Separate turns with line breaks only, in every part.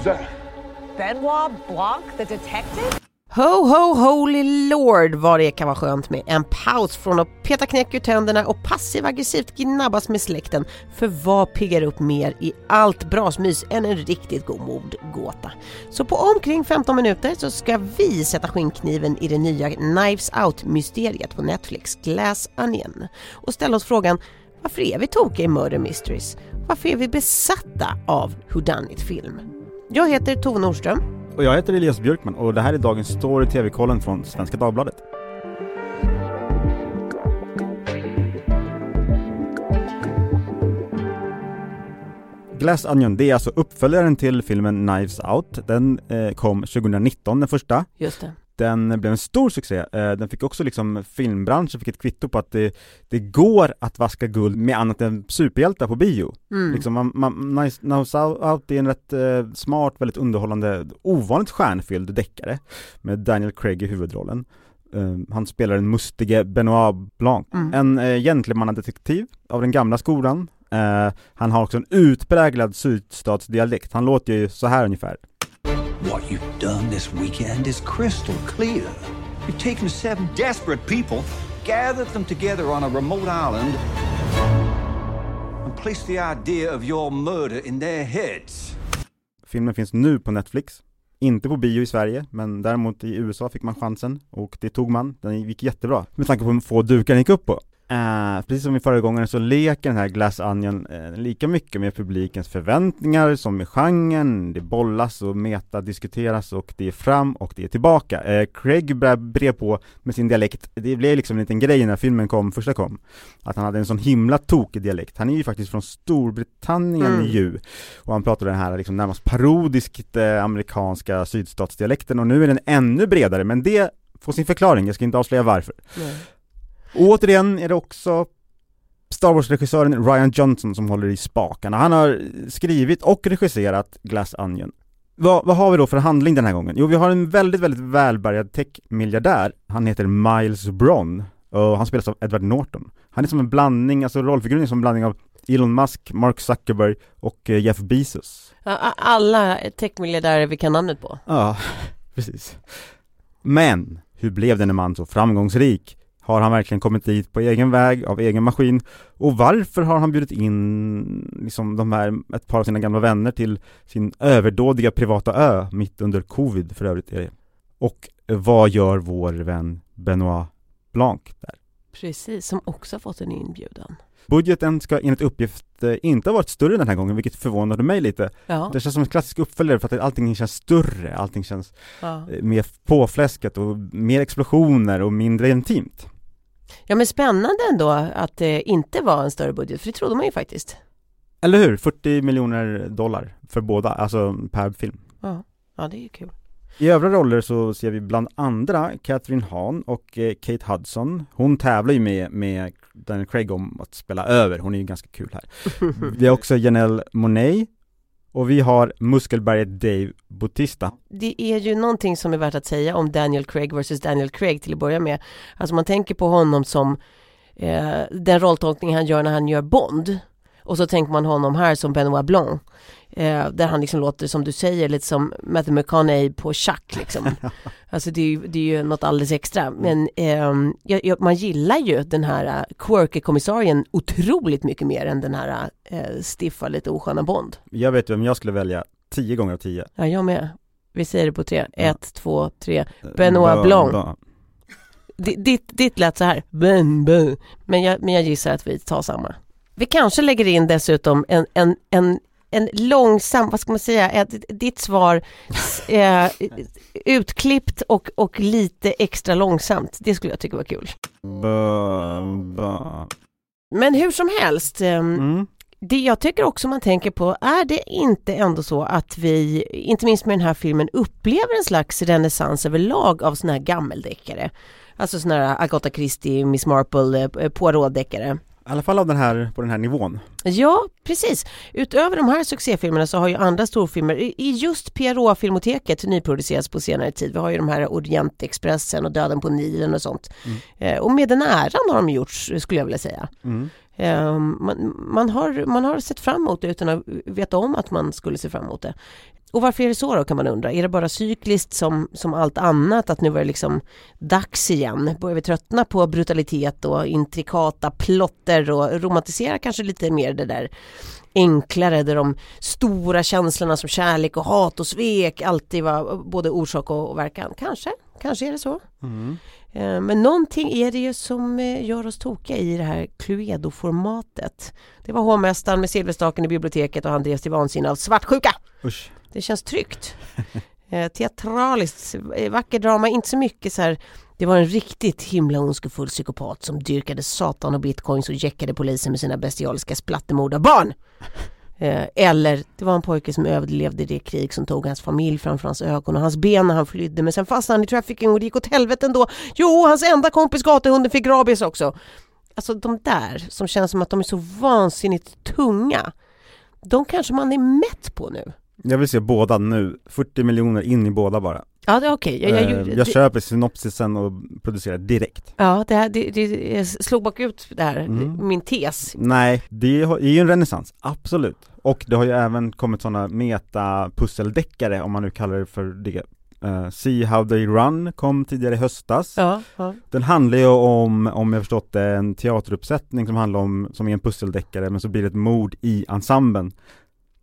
Who's that?
Benoit Blanc, the detective?
Ho, ho, holy lord vad det kan vara skönt med en paus från att peta knäck ur tänderna och passiv aggressivt gnabbas med släkten. För vad piggar upp mer i allt brasmys än en riktigt god mordgåta? Så på omkring 15 minuter så ska vi sätta skinnkniven i det nya Knives Out-mysteriet på Netflix, Glass Onion, och ställa oss frågan varför är vi tokiga i Murder Mysteries? Varför är vi besatta av whodunit-film? Jag heter Tove Nordström
Och jag heter Elias Björkman och det här är dagens story TV-kollen från Svenska Dagbladet. Glass Onion, det är alltså uppföljaren till filmen Knives Out. Den eh, kom 2019, den första.
Just det.
Den blev en stor succé. Eh, den fick också liksom, filmbranschen fick ett kvitto på att det, det går att vaska guld med annat än superhjältar på bio.
Mm.
Liksom man, man, nice, Knives Out är en rätt eh, smart, väldigt underhållande, ovanligt stjärnfylld deckare med Daniel Craig i huvudrollen. Eh, han spelar den mustige Benoit Blanc,
Mm.
en eh, gentlemannadetektiv av den gamla skolan. Han har också en utpräglad sydstatsdialekt, han låter ju så här ungefär.
You've done this weekend is crystal clear. You've taken seven desperate people, gathered them together on a remote island, and placed the idea of your murder in their heads.
Filmen finns nu på Netflix, inte på bio i Sverige, men däremot i USA fick man chansen och det tog man. Den gick jättebra med tanke på hur få dukar den gick upp på. Eh, precis som i föregångaren så leker den här Glass Onion eh, lika mycket med publikens förväntningar som med genren. Det bollas och metadiskuteras och det är fram och det är tillbaka. Eh, Craig brer på med sin dialekt. Det blev liksom en liten grej när filmen kom, första kom. Att han hade en sån himla tokig dialekt. Han är ju faktiskt från Storbritannien
Mm.
ju. Och han pratar den här liksom närmast parodiskt amerikanska sydstatsdialekten och nu är den ännu bredare, men det får sin förklaring, jag ska inte avslöja varför.
Nej.
Och återigen är det också Star Wars-regissören Ryan Johnson som håller i spakarna. Han har skrivit och regisserat Glass Onion. Vad, vad har vi då för handling den här gången? Jo, vi har en väldigt, väldigt välbärgad tech-miljardär. Han heter Miles Braun och han spelas av Edward Norton. Han är som en blandning, alltså rollfiguren är som en blandning av Elon Musk, Mark Zuckerberg och eh, Jeff Bezos.
Alla techmiljardärer vi kan namnet på.
Ja, precis. Men, hur blev denne man så framgångsrik? Har han verkligen kommit dit på egen väg, av egen maskin? Och varför har han bjudit in liksom de här, ett par av sina gamla vänner till sin överdådiga privata ö, mitt under covid för övrigt är det. Och eh, vad gör vår vän Benoit Blanc där?
Precis, som också fått en inbjudan.
Budgeten ska enligt uppgift eh, inte ha varit större den här gången, vilket förvånade mig lite.
Ja,
Det känns som en klassisk uppföljare för att allting känns större, allting känns
ja.
eh, mer påfläskat och mer explosioner och mindre intimt.
ja men spännande ändå att det inte var en större budget, för det trodde man ju faktiskt.
Eller hur? 40 miljoner dollar för båda, alltså per film.
Ja, ja det är ju kul.
I övriga roller så ser vi bland andra Catherine Hahn och eh, Kate Hudson. Hon tävlar ju med, med Daniel Craig om att spela över, hon är ju ganska kul här. Vi har också Janelle Monáe och vi har muskelberget Dave Bautista.
Det är ju någonting som är värt att säga om Daniel Craig versus Daniel Craig till att börja med. Alltså man tänker på honom som eh, den rolltolkning han gör när han gör Bond. Och så tänker man honom här som Benoit Blanc. Eh, där han liksom låter, som du säger, lite som Matthew McConaughey på Chuck liksom. alltså det är, ju, det är ju något alldeles extra. Men ehm, jag, jag, man gillar ju den här uh, quirky kommissarien otroligt mycket mer än den här uh, stiffa, lite osköna Bond.
Jag vet vem jag skulle välja 10 gånger av 10.
Ja, jag med. Vi säger det på tre.
Ja.
Ett, två, tre. Benoit Blanc. Di- Ditt, ditt lät så här. Ben, ben. Men, jag, men jag gissar att vi tar samma. Vi kanske lägger in dessutom en, en, en, en långsam, vad ska man säga, ett, ditt svar eh, utklippt och, och lite extra långsamt. Det skulle jag tycka var kul. Men hur som helst, ehm,
Mm.
det jag tycker också man tänker på, är det inte ändå så att vi, inte minst med den här filmen, upplever en slags renässans överlag av såna här gammeldeckare? Alltså såna här Agatha Christie, Miss Marple, eh, Poirot-deckare.
I alla fall av den här, på den här nivån.
Ja, precis. Utöver de här succéfilmerna så har ju andra storfilmer, i i just Poirot-filmoteket nyproducerats på senare tid. Vi har ju de här Orientexpressen och Döden på Nilen och sånt.
Mm.
Eh, och med den äran har de gjorts, skulle jag vilja säga.
Mm.
Ehm, man, man, har, man har sett fram emot det utan att veta om att man skulle se fram emot det. Och varför är det så då kan man undra? Är det bara cykliskt som, som allt annat att nu var det liksom dags igen? Börjar vi tröttna på brutalitet och intrikata plotter och romantisera kanske lite mer det där enklare där de stora känslorna som kärlek och hat och svek alltid var både orsak och verkan. Kanske, kanske är det så.
Mm.
Eh, Men någonting är det ju som eh, gör oss tokiga i det här Cluedo-formatet. Det var hovmästaren med silverstaken i biblioteket och han drevs till vansinne av svartsjuka.
Usch.
Det känns tryggt. Eh, Teatraliskt, eh, vacker drama, inte så mycket så här det var en riktigt himla ondskefull psykopat som dyrkade satan och bitcoins och jäckade polisen med sina bestialiska splattermord av barn. Eh, Eller det var en pojke som överlevde det krig som tog hans familj framför hans ögon och hans ben när han flydde men sen fastnade han i trafficking och det gick åt helvete ändå. Jo, hans enda kompis gatuhunden fick rabies också. Alltså de där som känns som att de är så vansinnigt tunga. De kanske man är mätt på nu.
Jag vill se båda nu, 40 miljoner in i båda bara.
Ja, det är okej. Jag, jag,
Eh,
gjorde-
jag
det-
köper synopsisen och producerar direkt.
Ja, det, här, det, det, jag slog bakut det här,
Mm.
min tes.
Nej, det är ju en renässans, absolut. Och det har ju även kommit sådana meta-pusseldeckare, om man nu kallar det för det. Eh, See How They Run kom tidigare i höstas.
Ja, ja.
Den handlar ju om, om jag förstått det, en teateruppsättning som handlar om, som är en pusseldeckare, men så blir det ett mord i ensemblen.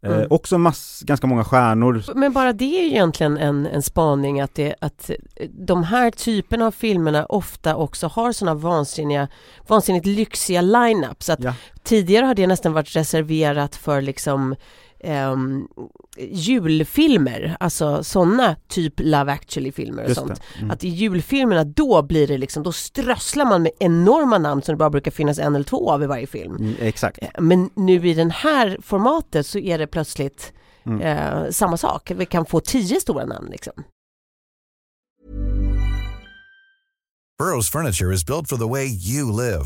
Eh,
Mm.
också mass, ganska många stjärnor.
Men bara det är ju egentligen en, en spaning att, det, att de här typerna av filmerna ofta också har sådana vansinniga, vansinnigt lyxiga line-ups. Att
Ja.
Tidigare har det nästan varit reserverat för liksom ehm, julfilmer, alltså sådana typ Love actually-filmer och
Just
sånt.
det. Mm.
Att i julfilmerna då blir det liksom, då strösslar man med enorma namn som det bara brukar finnas en eller två av i varje film.
Mm, exakt.
Eh, Men nu i den här formatet så är det plötsligt
Mm.
eh, samma sak. Vi kan få tio stora namn liksom.
Burrow's furniture is built for the way you live.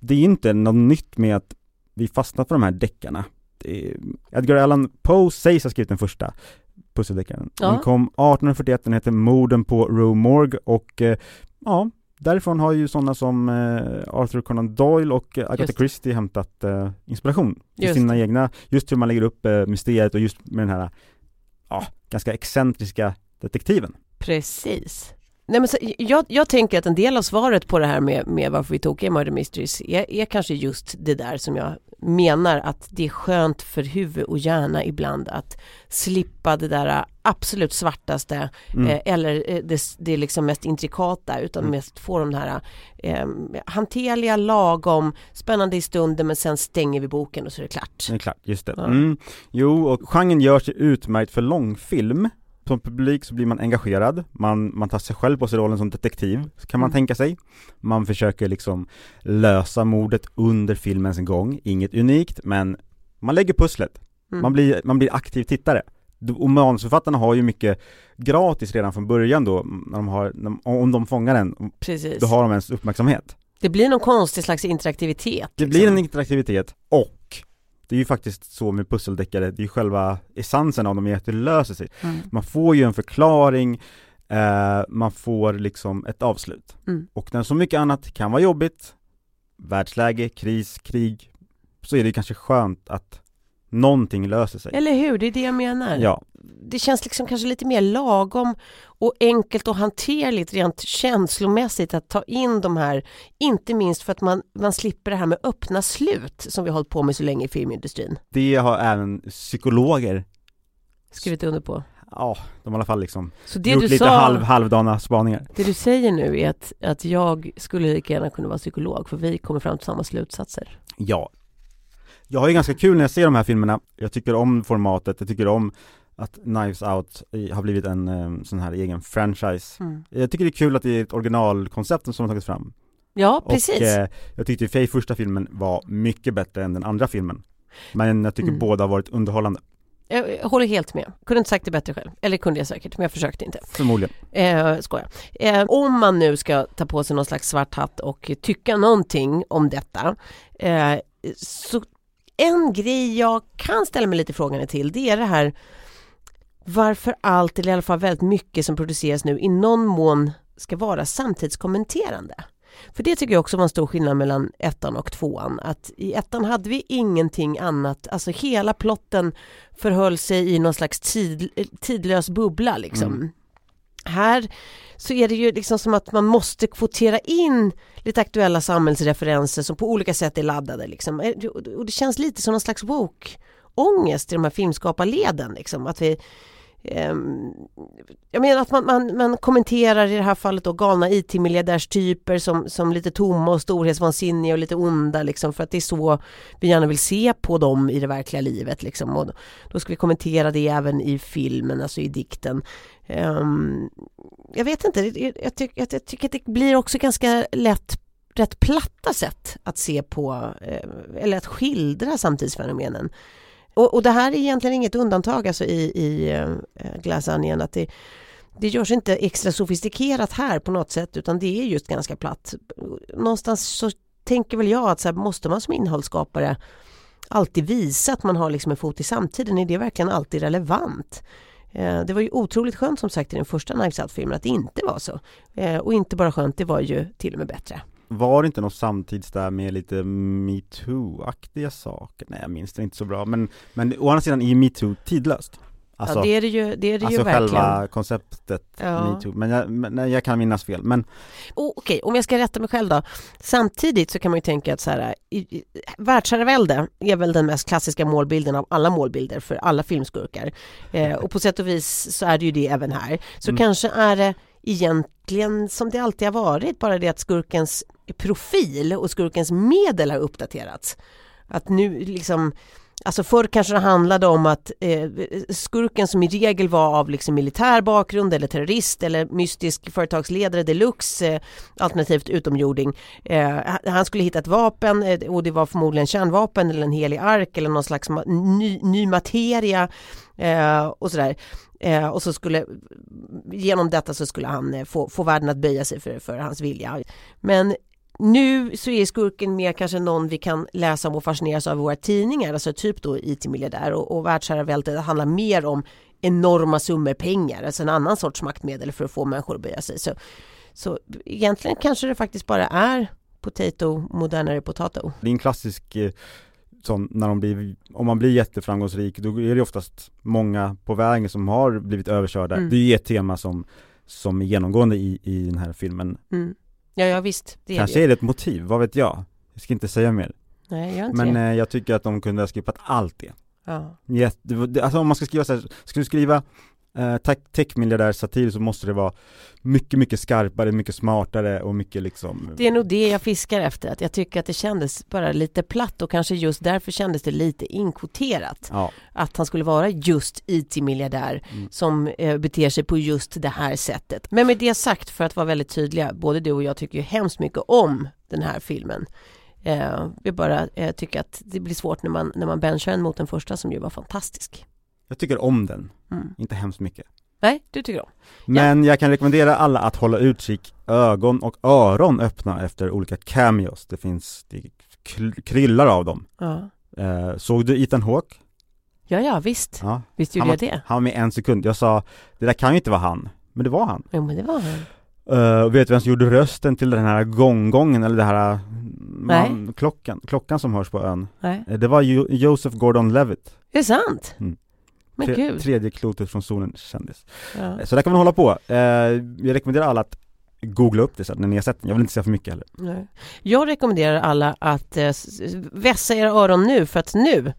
Det är inte något nytt med att vi fastnar på de här deckarna. Är, Edgar Allan Poe sägs ha skrivit den första pusseldeckaren.
Ja.
Den kom 1841, den heter Morden på Rue Morgue och eh, ja, därifrån har ju sådana som eh, Arthur Conan Doyle och Agatha
Just.
Christie hämtat eh, inspiration till
Just
sina
det.
egna, just hur man lägger upp mysteriet och just med den här, ja, ganska excentriska detektiven.
Precis. Nej, men så, jag, jag tänker att en del av svaret på det här med, med varför vi tog i Murder Mysteries är, är kanske just det där som jag menar att det är skönt för huvud och hjärna ibland att slippa det där absolut svartaste
Mm.
eh, eller eh, det, det liksom mest intrikata utan
Mm.
mest få de här eh, hanterliga, lagom, spännande i stunden men sen stänger vi boken och så är det klart.
Det är klart, just det.
Ja.
Mm. Jo, och genren gör sig utmärkt för långfilm. Som publik så blir man engagerad, man, man tar sig själv på sig rollen som detektiv, kan man
Mm.
tänka sig. Man försöker liksom lösa mordet under filmens gång, inget unikt, men man lägger pusslet.
Mm.
Man, blir, man blir aktiv tittare. Och manusförfattarna har ju mycket gratis redan från början då, när de har, om de fångar den,
Precis.
då har de ens uppmärksamhet.
Det blir någon konstig slags interaktivitet.
Det
liksom.
blir en interaktivitet och det är ju faktiskt så med pusseldeckare, det är ju själva essensen av dem är att det löser sig.
Mm.
Man får ju en förklaring, eh, man får liksom ett avslut.
Mm.
Och när så mycket annat kan vara jobbigt, världsläge, kris, krig, så är det kanske skönt att någonting löser sig.
Eller hur, det är det jag menar.
Ja,
Det känns liksom kanske lite mer lagom och enkelt och hanterligt rent känslomässigt att ta in de här, inte minst för att man, man slipper det här med öppna slut som vi har hållit på med så länge i filmindustrin.
det har även psykologer,
Skrivit under på.
ja, de har i alla fall liksom
Så det
gjort
du
lite
sa,
halv, halvdana spaningar.
det du säger nu är att, att jag skulle lika gärna kunna vara psykolog för vi kommer fram till samma slutsatser.
Ja. Jag har ju ganska kul när jag ser de här filmerna, jag tycker om formatet, jag tycker om att Knives Out i- har blivit en eh, sån här egen franchise.
Mm.
Jag tycker det är kul att det är ett originalkoncept som har tagits fram.
Ja, precis.
Och eh, jag tyckte Faye första filmen var mycket bättre än den andra filmen. Men jag tycker
Mm.
båda har varit underhållande,
Jag, håller helt med. Kunde inte sagt det bättre själv. Eller kunde jag säkert, men jag försökte inte.
förmodligen.
Eh, skojar. Eh, om man nu ska ta på sig någon slags svart hatt och tycka någonting om detta. Eh, så en grej jag kan ställa mig lite frågande till det är det här varför allt, eller i alla fall väldigt mycket som produceras nu i någon mån ska vara samtidskommenterande. För det tycker jag också var en stor skillnad mellan ettan och tvåan. Att i ettan hade vi ingenting annat, alltså hela plotten förhöll sig i någon slags tid, tidlös bubbla liksom.
Mm.
Här så är det ju liksom som att man måste kvotera in lite aktuella samhällsreferenser som på olika sätt är laddade liksom. Eh, Och det känns lite som någon slags woke-ångest i de här filmskaparleden liksom. Att vi Ehm, jag menar att man, man, man kommenterar i det här fallet då galna IT-miljardärstyper som, som lite tomma och storhetsvansinniga och lite onda liksom för att det är så vi gärna vill se på dem i det verkliga livet liksom. Och då ska vi kommentera det även i filmen, alltså i dikten. Um, jag vet inte, jag, jag, jag, jag tycker att det blir också ganska lätt rätt platta sätt att se på eh, eller att skildra samtidsfenomenen. Och, och det här är egentligen inget undantag alltså i, i eh, äh, Glass Onion, att det, det görs inte extra sofistikerat här på något sätt utan det är just ganska platt. Någonstans så tänker väl jag att så här, måste man som innehållsskapare alltid visa att man har liksom en fot i samtiden, är det verkligen alltid relevant? Eh, det var ju otroligt skönt som sagt i den första Knives Out-filmen att det inte var så. Eh, och inte bara skönt, det var ju till och med bättre.
Var det inte något samtids där med lite metoo-aktiga saker? Nej jag minns det inte så bra, men, men å andra sidan är metoo tidlöst Alltså,
ja, det är det ju, det är det
alltså
ju verkligen.
själva konceptet
Ja.
metoo, men jag, men, jag kan minnas fel, men
Oh, Okej, om jag ska rätta mig själv då. Samtidigt så kan man ju tänka att så här, världsherravälde är väl den mest klassiska målbilden av alla målbilder för alla filmskurkar. Eh, och på sätt och vis så är det ju det även här. Så
Mm.
kanske är det egentligen som det alltid har varit, bara det att skurkens profil och skurkens medel har uppdaterats. Att nu liksom Alltså förr kanske det handlade om att eh, skurken som i regel var av liksom militär bakgrund eller terrorist eller mystisk företagsledare deluxe eh, alternativt utomjording. Eh, han- skulle hitta ett vapen eh, och det var förmodligen kärnvapen eller en helig ark eller någon slags ma- ny, ny materia eh, och sådär. Eh, och så skulle genom detta så skulle han eh, få, få världen att böja sig för, för hans vilja. Men nu så är skurken mer kanske någon vi kan läsa om och fascineras av i våra tidningar, alltså typ då IT-miljardär och, och världsherraväldet handlar mer om enorma summor pengar, alltså en annan sorts maktmedel för att få människor att böja sig. Så, så egentligen kanske det faktiskt bara är potato, modernare potato.
det är en klassisk eh, sån, när de blir, om man blir jätteframgångsrik, då är det oftast många på vägen som har blivit överkörda.
Mm.
Det är ju ett tema som, som är genomgående i, i den här filmen.
Mm. Ja, ja visst. Det är
Kanske
det.
är det ett motiv, vad vet jag? Jag ska inte säga mer.
Nej, jag inte
Men eh, jag tycker att de kunde ha skippat allt det.
Ja.
Det- alltså om man ska skriva så här, ska du skriva eh, tech, techmiljardär satir så måste det vara mycket, mycket skarpare, mycket smartare och mycket liksom
Det är nog det jag fiskar efter, att jag tycker att det kändes bara lite platt och kanske just därför kändes det lite inkvoterat.
Ja,
Att han skulle vara just IT-miljardär
Mm.
som eh, beter sig på just det här sättet. Men med det sagt, för att vara väldigt tydliga, både du och jag tycker ju hemskt mycket om den här filmen. Eh, vi bara eh, tycker att det blir svårt när man, när man benchar den mot den första som ju var fantastisk.
Jag tycker om den,
Mm.
inte hemskt mycket.
Nej, du tycker om.
Men jag kan rekommendera alla att hålla utkik, ögon och öron öppna efter olika cameos. Det finns, det kryllar av dem.
Ja,
Eh, såg du Ethan Hawke?
ja, ja visst.
Ja,
Visst
han
gjorde
var,
jag det.
han var med en sekund. Jag sa, det där kan ju inte vara han. Men det var han.
Jo, men det var han.
Uh, vet du vem som gjorde rösten till den här gonggongen eller det här
Nej.
man, klockan, klockan som hörs på ön?
Nej,
Eh, Det var jo- Joseph Gordon-Levitt,
det är sant.
Mm.
Men
tre,
gud.
tredje klotet från solen kändis.
Ja.
Eh, Så där kan man hålla på. Eh, jag rekommenderar alla att googla upp det sen när ni har sett den. Jag vill inte säga för mycket heller.
Nej. Jag rekommenderar alla att eh, vässa era öron nu för att nu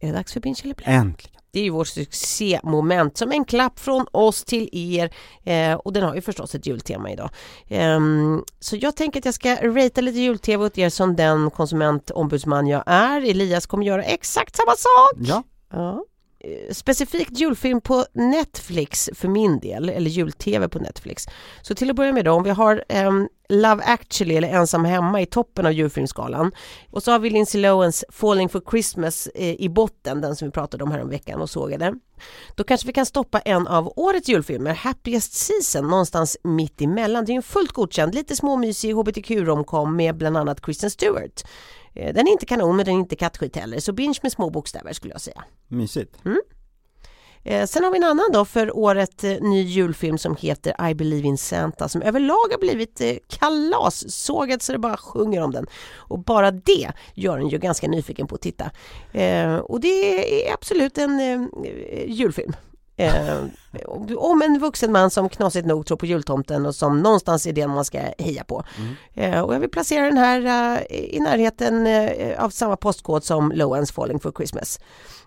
är det dags för Binge eller Play.
Äntligen!
Det är ju vårt succémoment som en klapp från oss till er eh, och den har ju förstås ett jultema idag. Ehm, så jag tänker att jag ska ratea lite jul-tv åt er som den konsumentombudsman jag är. Elias kommer göra exakt samma sak.
Ja,
Ja. Eh, specifikt julfilm på Netflix för min del, eller jul-tv på Netflix. Så till att börja med då, om vi har um, Love actually eller Ensam hemma i toppen av julfilmsskalan. Och så har vi Lindsay Lohans Falling for Christmas eh, i botten, den som vi pratade om här om veckan och sågade. Då kanske vi kan stoppa en av årets julfilmer, Happiest Season, någonstans mitt emellan. Det är en fullt godkänd, lite småmysig hbtq-romcom med bland annat Kristen Stewart. Eh, den är inte kanon men den är inte kattskit heller, så binge med små bokstäver skulle jag säga.
Mysigt.
Mm. Eh, sen har vi en annan då för året eh, ny julfilm som heter I believe in Santa som överlag har blivit kalas, sågad så det bara sjunger om den. Och bara det gör en ju ganska nyfiken på att titta. Och det är absolut en julfilm. Eh, om en vuxen man som knasigt nog tror på jultomten och som någonstans är den man ska heja på. Mm. Eh, och jag vill placera den här uh, i närheten uh, av samma postkod som Lowens Falling for Christmas.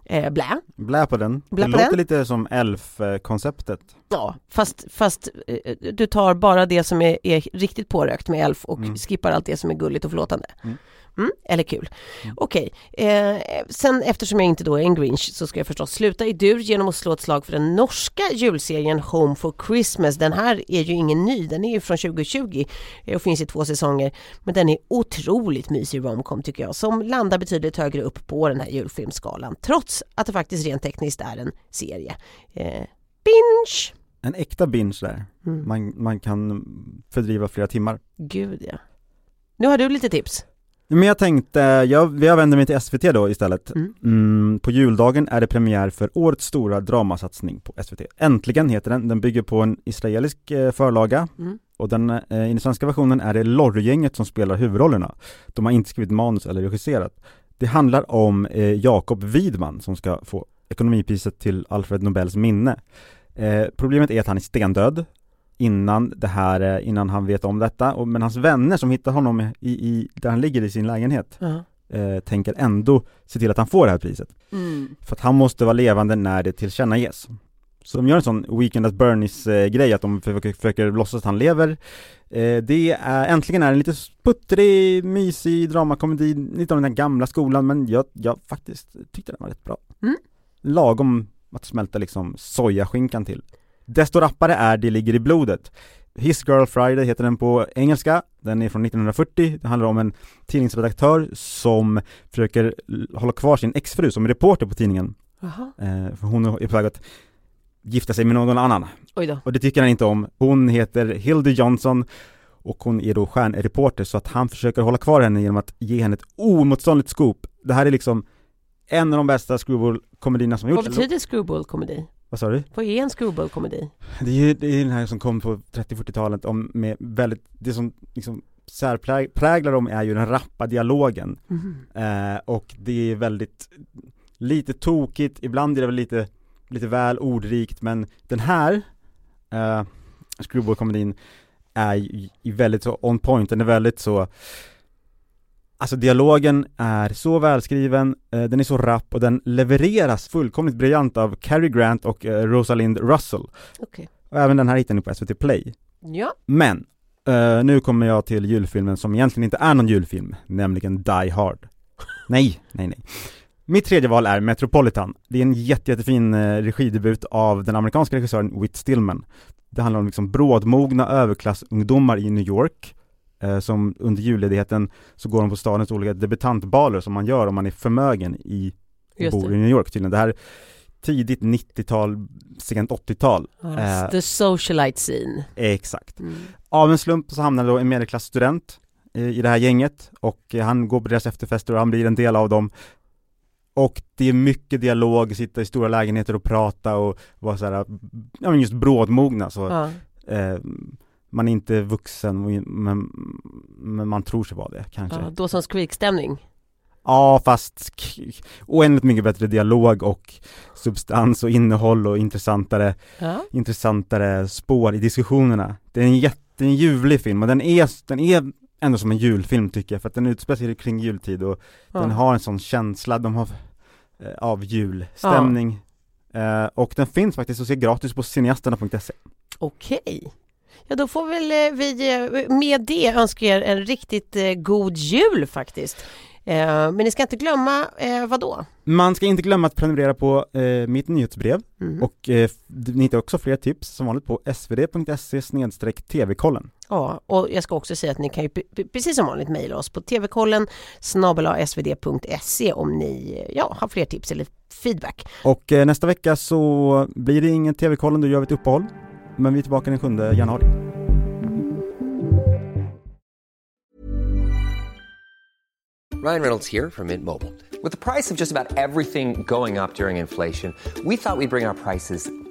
Eh, blä.
Blä på den.
Blä
det
på
låter
den.
lite som Elf-konceptet.
Ja, fast, fast eh, du tar bara det som är, är riktigt pårökt med Elf och
Mm.
skippar allt det som är gulligt och förlåtande.
Mm.
Mm, eller kul.
Mm.
Okej, eh, sen eftersom jag inte då är en Grinch så ska jag förstås sluta i dur genom att slå ett slag för den norska julserien Home for Christmas. Den här är ju ingen ny, den är ju från 2020 eh, och finns i två säsonger. Men den är otroligt mysig romcom tycker jag, som landar betydligt högre upp på den här julfilmsskalan. Trots att det faktiskt rent tekniskt är en serie. Eh, binge!
En äkta binge där.
Mm.
Man, man kan fördriva flera timmar.
Gud ja. Nu har du lite tips.
Men jag tänkte, jag, jag vänder mig till SVT då istället.
Mm.
Mm, på juldagen är det premiär för årets stora dramasatsning på SVT. Äntligen heter den, den bygger på en israelisk eh, förlaga
Mm.
och den, eh, i den svenska versionen är det Lorry-gänget som spelar huvudrollerna. De har inte skrivit manus eller regisserat. Det handlar om eh, Jakob Widman som ska få ekonomipriset till Alfred Nobels minne. Eh, problemet är att han är stendöd innan det här, eh, innan han vet om detta, och, men hans vänner som hittar honom i, i, där han ligger i sin lägenhet
Ja.
eh, tänker ändå se till att han får det här priset.
Mm.
För att han måste vara levande när det tillkännages. Så de gör en sån Weekend at Bernies eh, grej, att de försöker, försöker låtsas att han lever. Eh, det är, äntligen är en lite sputtrig, mysig dramakomedi, lite av den där gamla skolan, men jag, jag faktiskt tyckte den var rätt bra.
Mm.
Lagom att smälta liksom sojaskinkan till. Desto rappare är Det ligger i blodet. His Girl Friday heter den på engelska, den är från 1940, det handlar om en tidningsredaktör som försöker hålla kvar sin exfru som är reporter på tidningen.
Jaha.
Eh, för hon är på väg att gifta sig med någon annan.
Oj då.
Och det tycker han inte om. Hon heter Hildy Johnson och hon är då stjärnreporter så att han försöker hålla kvar henne genom att ge henne ett oemotståndligt scoop. Det här är liksom en av de bästa screwball-komedierna som har
Vad
gjorts.
betyder screwball-komedi?
Vad sa du?
Vad är en screwball-komedi?
Det är ju det är den här som kom på 30-40-talet om med väldigt, det som liksom särpräglar dem är ju den rappa dialogen.
Mhm.
Eh, och det är väldigt lite tokigt, ibland är det väl lite, lite väl ordrikt men den här eh, Screwball-komedin är ju i väldigt så on point, den är väldigt så Alltså dialogen är så välskriven, eh, den är så rapp och den levereras fullkomligt briljant av Cary Grant och eh, Rosalind Russell.
Okej.
Och även den här hittar ni på SVT Play.
Ja.
Men, eh, nu kommer jag till julfilmen som egentligen inte är någon julfilm, nämligen Die Hard. Nej, nej, nej. Mitt tredje val är Metropolitan. Det är en jätte, jättefin regidebut av den amerikanska regissören Whit Stillman. Det handlar om liksom brådmogna överklassungdomar i New York som under julledigheten så går de på stadens olika debutantbaler som man gör om man är förmögen i bor i New York tydligen. Det här är tidigt 90-tal, sent 80-tal.
Ja,
Eh,
The socialite scene.
Exakt.
Mm.
Av en slump så hamnar då en medelklassstudent i, i det här gänget och eh, han går på deras efterfester och han blir en del av dem. Och det är mycket dialog, sitta i stora lägenheter och prata och vara så här, ja men just brådmogna så
Ja.
Man är inte vuxen men, men man tror sig vara det kanske.
Ja, Dawson's Creek-stämning.
Ja fast oändligt mycket bättre dialog och substans och innehåll och intressantare
Ja.
intressantare spår i diskussionerna. Det är en jätte, en ljuvlig film och den är, den är ändå som en julfilm tycker jag, för att den utspelar sig kring jultid och den
Ja.
har en sån känsla, de har eh, av julstämning. Eh, och den finns faktiskt att se gratis på cineasterna.se.
Okej. Ja, då får väl eh, vi eh, med det önska er en riktigt eh, god jul faktiskt. Men ni ska inte glömma, vad då?
Man ska inte glömma att prenumerera på mitt nyhetsbrev
Mm.
och ni hittar också fler tips som vanligt på svd.se tvkollen.
Ja, och jag ska också säga att ni kan ju precis som vanligt mejla oss på tvkollen svd.se om ni ja, har fler tips eller feedback.
Och nästa vecka så blir det ingen TV-kollen, då gör vi ett uppehåll. Men vi är tillbaka den 7 januari.
Ryan Reynolds här från Mint Mobile. Med priset på nästan allt som går upp under inflationen, trodde vi att vi skulle bring våra priser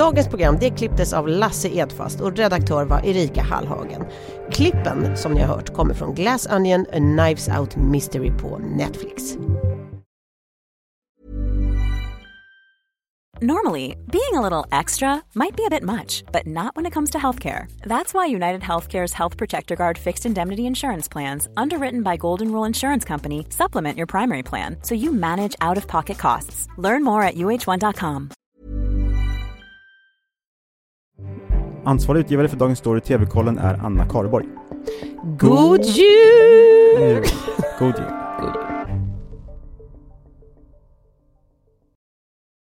Dagens program det klipptes av Lasse Edfast och redaktör var Erika Hallhagen. Klippen som ni har hört kommer från Glass Onion, A Knives Out Mystery på Netflix.
Normally, being a little extra might be a bit much, but not when it comes to healthcare. That's why United Healthcare's Health Protector Guard fixed indemnity insurance plans, underwritten by Golden Rule Insurance Company, supplement your primary plan so you manage out of pocket costs. Learn more at uh1.com.
Ansvarig utgivare för Dagens Story TV-kollen är Anna Karborg.
God jul!
God jul!